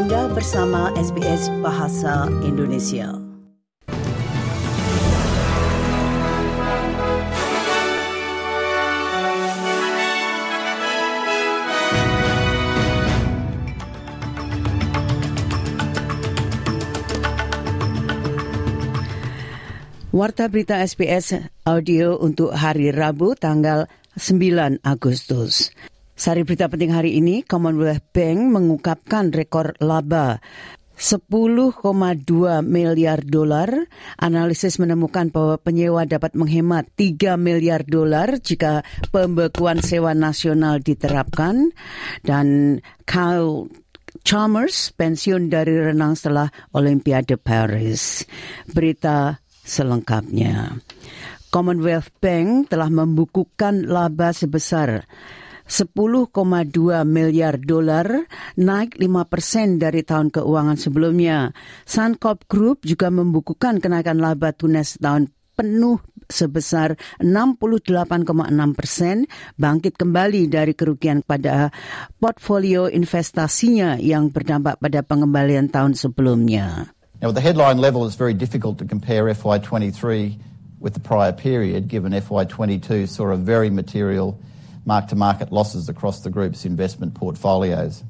Anda bersama SBS Bahasa Indonesia. Warta berita SBS audio untuk hari Rabu tanggal 9 Agustus. Sari berita penting hari ini, Commonwealth Bank mengungkapkan rekor laba 10,2 miliar dolar. Analisis menemukan bahwa penyewa dapat menghemat 3 miliar dolar jika pembekuan sewa nasional diterapkan. Dan Kyle Chalmers pensiun dari renang setelah Olimpiade Paris. Berita selengkapnya. Commonwealth Bank telah membukukan laba sebesar 10,2 miliar dolar, naik 5 persen dari tahun keuangan sebelumnya. Suncorp Group juga membukukan kenaikan laba tunas tahun penuh sebesar 68,6 persen, bangkit kembali dari kerugian pada portfolio investasinya yang berdampak pada pengembalian tahun sebelumnya. Now, the headline level, it's very difficult to compare FY23 with the prior period, given FY22 saw a very material mark-to-market losses across the group's investment portfolios.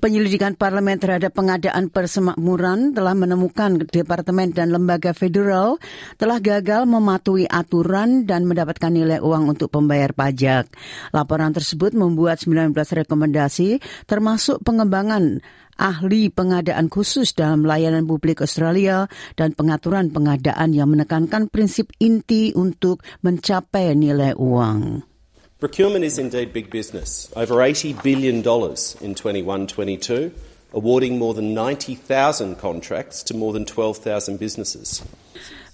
Penyelidikan parlemen terhadap pengadaan persemakmuran telah menemukan departemen dan lembaga federal telah gagal mematuhi aturan dan mendapatkan nilai uang untuk pembayar pajak. Laporan tersebut membuat 19 rekomendasi termasuk pengembangan ahli pengadaan khusus dalam layanan publik Australia dan pengaturan pengadaan yang menekankan prinsip inti untuk mencapai nilai uang. Procurement is indeed big business. Over $80 billion in 21-22, awarding more than 90,000 contracts to more than 12,000 businesses.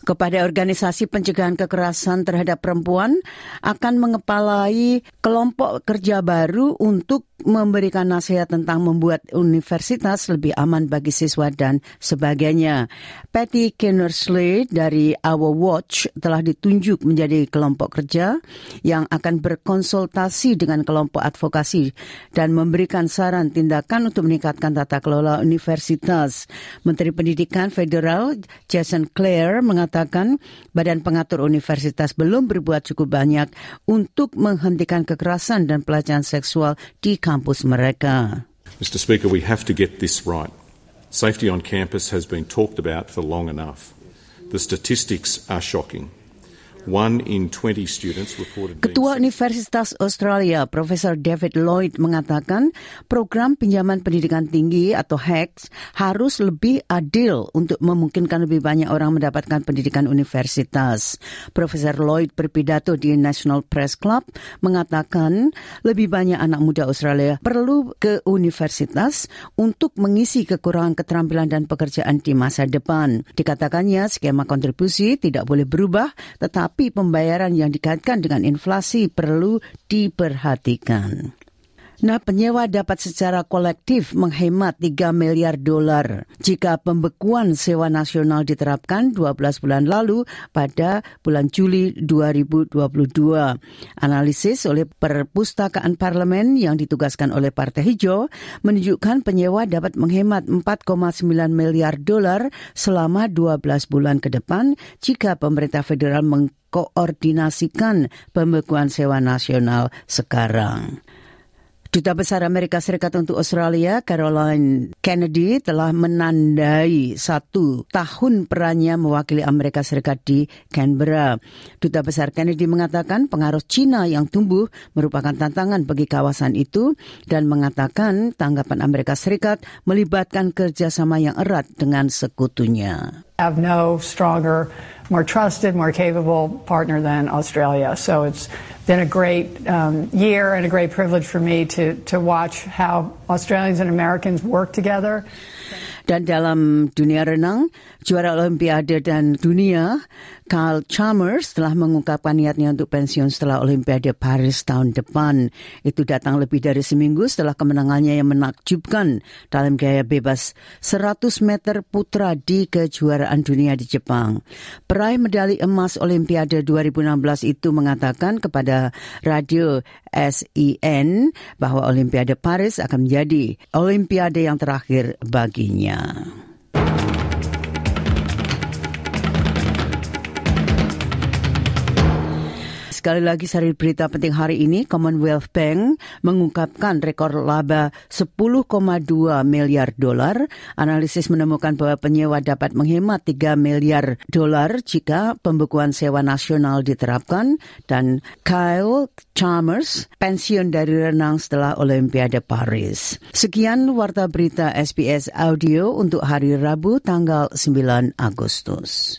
Kepada organisasi pencegahan kekerasan terhadap perempuan akan mengepalai kelompok kerja baru untuk memberikan nasihat tentang membuat universitas lebih aman bagi siswa dan sebagainya. Patty Kennersley dari Our Watch telah ditunjuk menjadi kelompok kerja yang akan berkonsultasi dengan kelompok advokasi dan memberikan saran tindakan untuk meningkatkan tata kelola universitas. Menteri Pendidikan Federal Jason Clare mengatakan badan pengatur universitas belum berbuat cukup banyak untuk menghentikan kekerasan dan pelecehan seksual di kampus mereka. Mr Speaker, we have to get this right. Safety on campus has been talked about for long enough. The statistics are shocking. Ketua Universitas Australia, Profesor David Lloyd mengatakan program pinjaman pendidikan tinggi atau HECS harus lebih adil untuk memungkinkan lebih banyak orang mendapatkan pendidikan universitas. Profesor Lloyd berpidato di National Press Club mengatakan lebih banyak anak muda Australia perlu ke universitas untuk mengisi kekurangan keterampilan dan pekerjaan di masa depan. Dikatakannya skema kontribusi tidak boleh berubah, tetapi tapi pembayaran yang dikaitkan dengan inflasi perlu diperhatikan. Nah, penyewa dapat secara kolektif menghemat 3 miliar dolar jika pembekuan sewa nasional diterapkan 12 bulan lalu pada bulan Juli 2022. Analisis oleh Perpustakaan Parlemen yang ditugaskan oleh Partai Hijau menunjukkan penyewa dapat menghemat 4,9 miliar dolar selama 12 bulan ke depan jika pemerintah federal mengkoordinasikan pembekuan sewa nasional sekarang. Duta Besar Amerika Serikat untuk Australia, Caroline Kennedy, telah menandai satu tahun perannya mewakili Amerika Serikat di Canberra. Duta Besar Kennedy mengatakan pengaruh China yang tumbuh merupakan tantangan bagi kawasan itu dan mengatakan tanggapan Amerika Serikat melibatkan kerjasama yang erat dengan sekutunya. Have no stronger more trusted, more capable partner than Australia. So it's been a great um, year and a great privilege for me to, to watch how Australians and Americans work together. Dan dalam dunia renang, juara Olimpiade dan dunia, Carl Chalmers telah mengungkapkan niatnya untuk pensiun setelah Olimpiade Paris tahun depan. Itu datang lebih dari seminggu setelah kemenangannya yang menakjubkan dalam gaya bebas 100 meter putra di kejuaraan dunia di Jepang. Peraih medali emas Olimpiade 2016 itu mengatakan kepada radio SEN bahwa Olimpiade Paris akan menjadi Olimpiade yang terakhir baginya. 嗯。Sekali lagi sari berita penting hari ini, Commonwealth Bank mengungkapkan rekor laba 10,2 miliar dolar. Analisis menemukan bahwa penyewa dapat menghemat 3 miliar dolar jika pembukuan sewa nasional diterapkan dan Kyle Chalmers pensiun dari renang setelah Olimpiade Paris. Sekian warta berita SBS Audio untuk hari Rabu tanggal 9 Agustus.